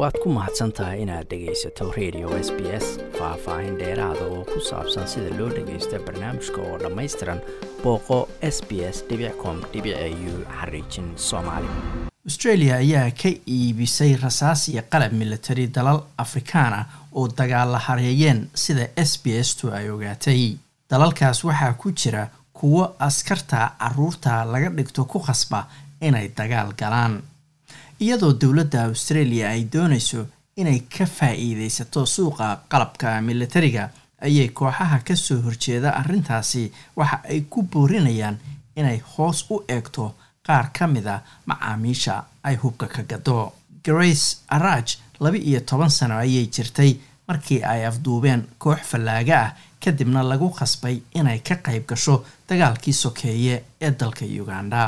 waad ku mahadsan tahay inaad dhegaysato radio s b s faah-faahin dheeraada oo ku saabsan sida loo dhagaysto barnaamijka oo dhammaystiran booqo s b s com u xariijin soomaali. Australia ayaa ka iibisay rasaas iyo qalab militari dalal afrikaan ah oo dagaalla hareeyeen sida s b s tu ay ogaatay. Dalalkaas waxaa ku jira kuwo askarta carruurta laga dhigto ku khasba inay dagaal galaan iyadoo dowladda australia ay doonayso inay ka faa-iideysato suuqa qalabka militariga ayay kooxaha ka soo horjeeda arrintaasi waxa ay ku boorinayaan inay hoos u eegto qaar ka mid a macaamiisha ay hubka ka gado. Grace araj laba iyo toban sano ayay jirtay markii ay afduubeen koox fallaaga ah kadibna lagu khasbay inay ka qayb gasho dagaalkii sokeeye ee dalka uganda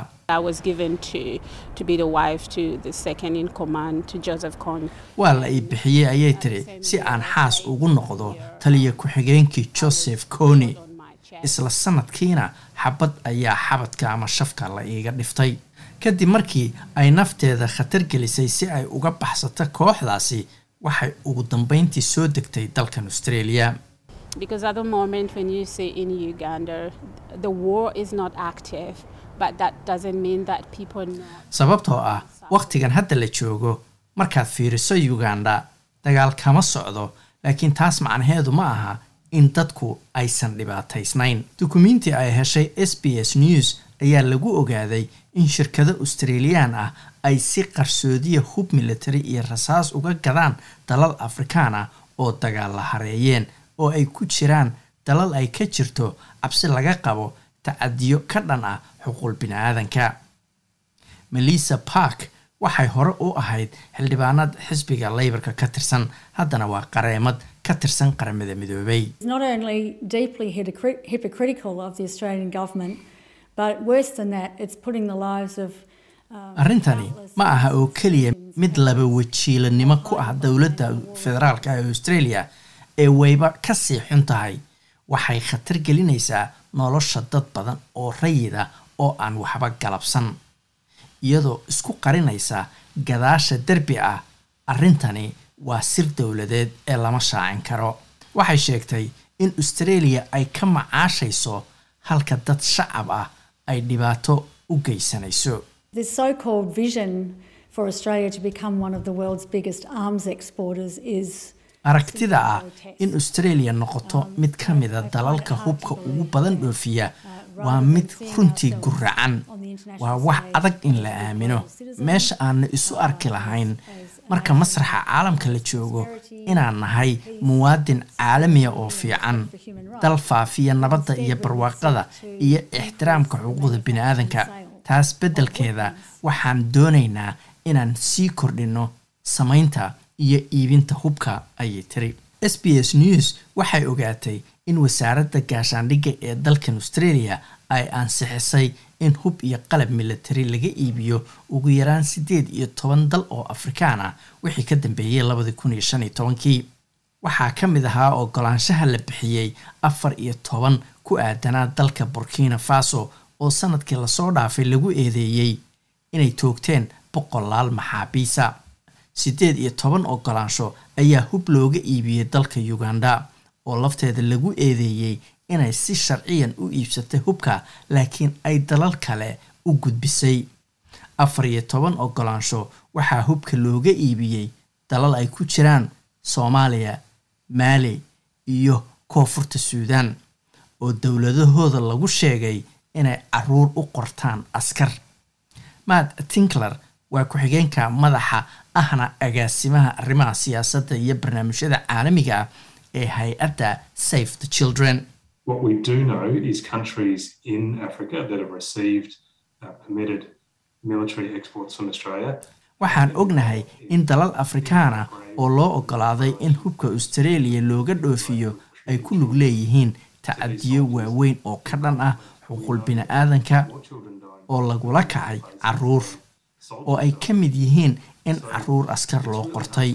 waa la ii bixiyey ayay tiri si aan xaas ugu noqdo taliya ku-xigeenkii joseph coni isla sanadkiina xabad ayaa xabadka ama shafka la iiga dhiftay. Kadib markii ay nafteeda khatar gelisay si ay uga baxsato kooxdaasi waxay ugu dambeyntii soo degtay dalkan australia sababtoo ah wakhtigan hadda la joogo markaad fiiriso uganda dagaal kama socdo laakiin taas macnaheedu ma aha in dadku aysan dhibaataysnayn. Dukumiintii ay heshay s b s news ayaa lagu ogaaday in shirkado australiyaan ah ay si qarsoodiya hub military iyo rasaas uga gadaan dalal afrikaan ah oo dagaal la hareeyeen oo ay ku jiraan dalal ay ka jirto cabsi laga qabo tacadiyo ka dhan ah xuquuq bini-aadanka melissa park waxay hore u ahayd xildhibaanad xisbiga leybarka ka tirsan. Haddana waa qareemad ka tirsan qaramada midoobay. Arrintani ma aha oo keliya mid laba wajiilanimo ku ah dowladda federaalka ee australia ee wayba ka sii xun tahay waxay khatar gelinaysaa nolosha dad badan oo rayida oo aan waxba galabsan. Iyadoo isku qarinaysa gadaasha derbi ah arrintani waa sir dowladeed ee lama shaacin karo. Waxay sheegtay in australia ay ka macaashayso halka dad shacab ah ay dhibaato u geysanayso aragtida ah in australia noqoto mid ka mida dalalka hubka ugu badan dhoofiya. Waa mid runtii guracan waa wax adag in la aamino. Meesha aanu isu arki lahayn. Marka masraxa caalamka la joogo inaan nahay muwaadin caalamiya oo fiican. Dal faafiya nabadda iyo barwaaqada iyo ixtiraamka xuquuqda bini-aadanka taas beddelkeeda waxaan doonaynaa inaan sii kordhino samaynta iyo iibinta hubka ayay tiri. S b s news waxay ogaatay in wasaaradda gaashaandhigga ee dalkan australia ay ansixisay in hub iyo qalab military laga iibiyo ugu yaraan siddeed iyo toban dal oo afrikaan ah wixii ka dambeeyey labadii kun iyo shan iyo tobankii. Waxaa ka mid ahaa ogolaanshaha la bixiyey afar iyo toban ku aadanaa dalka burkina faso oo sannadkii la soo dhaafay lagu eedeeyey inay toogteen boqolaal maxaabiisa siddeed iyo toban ogolaansho ayaa hub looga iibiyey dalka uganda oo lafteeda lagu eedeeyey inay si sharciyan u iibsatay hubka laakiin ay dalal kale u gudbisay. Afar iyo toban ogolaansho waxaa hubka looga iibiyey dalal ay ku jiraan soomaaliya maali iyo koonfurta suudaan oo dowladahooda lagu sheegay inay carruur u qortaan askar. Matt tinkler waa ku-xigeenka madaxa ahna agaasimaha arrimaha siyaasadda iyo barnaamijyada caalamiga ah ee hay'adda safe the children. Waxaan ognahay in dalal afrikaan ah oo loo ogolaaday in hubka australia looga dhoofiyo ay ku lug leeyihiin tacadiyo waaweyn oo ka dhan ah xuquuq bini-aadanka oo lagula kacay carruur oo ay ka mid yihiin in carruur askar loo qortay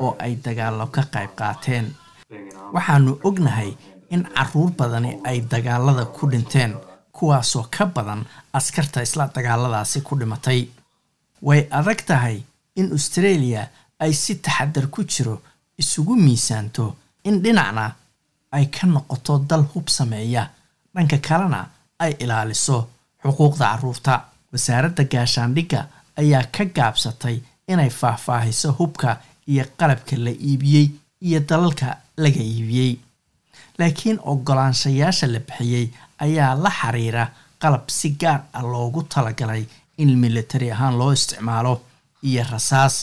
oo ay dagaalo ka qayb qaateen. Waxaanu ognahay in carruur badani ay dagaalada ku dhinteen kuwaasoo ka badan askarta isla dagaaladaasi ku dhimatay. Way adag tahay in australia ay si taxadar ku jiro isugu miisaanto in dhinacna ay ka noqoto dal hub sameeya dhanka kalena ay ilaaliso xuquuqda carruurta wasaaradda gaashaandhigga ayaa ka gaabsatay inay faahfaahiso hubka iyo qalabka la iibiyey iyo dalalka laga iibiyey. Laakiin oggolaanshayaasha la bixiyey ayaa la xiriira qalab si gaar ah loogu talagalay in militari ahaan loo isticmaalo iyo rasaas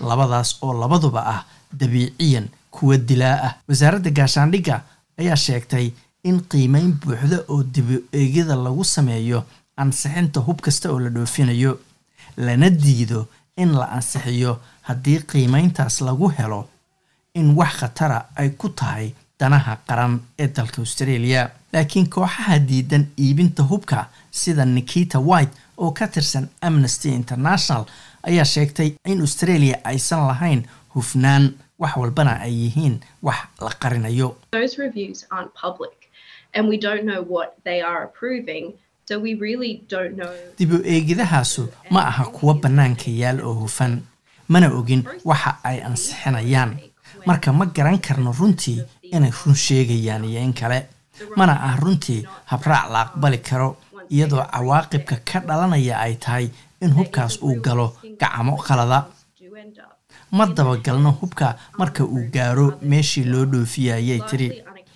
labadaas oo labaduba ah dabiiciyan kuwa dilaa ah. Wasaaradda gaashaandhigga ayaa sheegtay in qiimeyn buuxda oo dibi eegyada lagu sameeyo ansixinta hub kasta oo la dhoofinayo lana diido in la ansixiyo haddii qiimeyntaas lagu helo in wax khatara ay ku tahay danaha qaran ee dalka australia. Laakiin kooxaha diidan iibinta hubka sida nikita white oo ka tirsan amnesty international ayaa sheegtay in australia aysan lahayn hufnaan wax walbana ay yihiin wax la qarinayo dib u eegidahaasu ma aha kuwo bannaanka yaal oo hufan. Mana ogin waxa ay ansixinayaan. Marka ma garan karno runtii inay run sheegayaan iyo in kale. Mana ah runtii habraac la aqbali karo iyadoo cawaaqibka ka dhalanaya ay tahay in hubkaas uu galo gacamo qalada. Ma dabagalno hubka marka uu gaaro meeshii loo dhoofiya ayay tiri.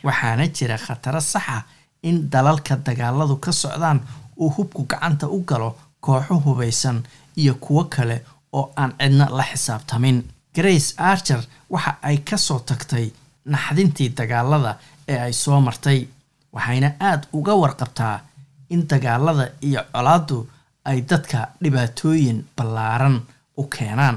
Waxaana jira khataro saxa in dalalka dagaaladu ka socdaan uu hubku gacanta u galo kooxo hubaysan iyo kuwo kale oo aan cidna la xisaabtamin. Grace archer waxa ay ka soo tagtay naxdintii dagaalada ee ay soo martay waxayna aada uga warqabtaa in dagaalada iyo colaaddu ay dadka dhibaatooyin ballaaran u keenaan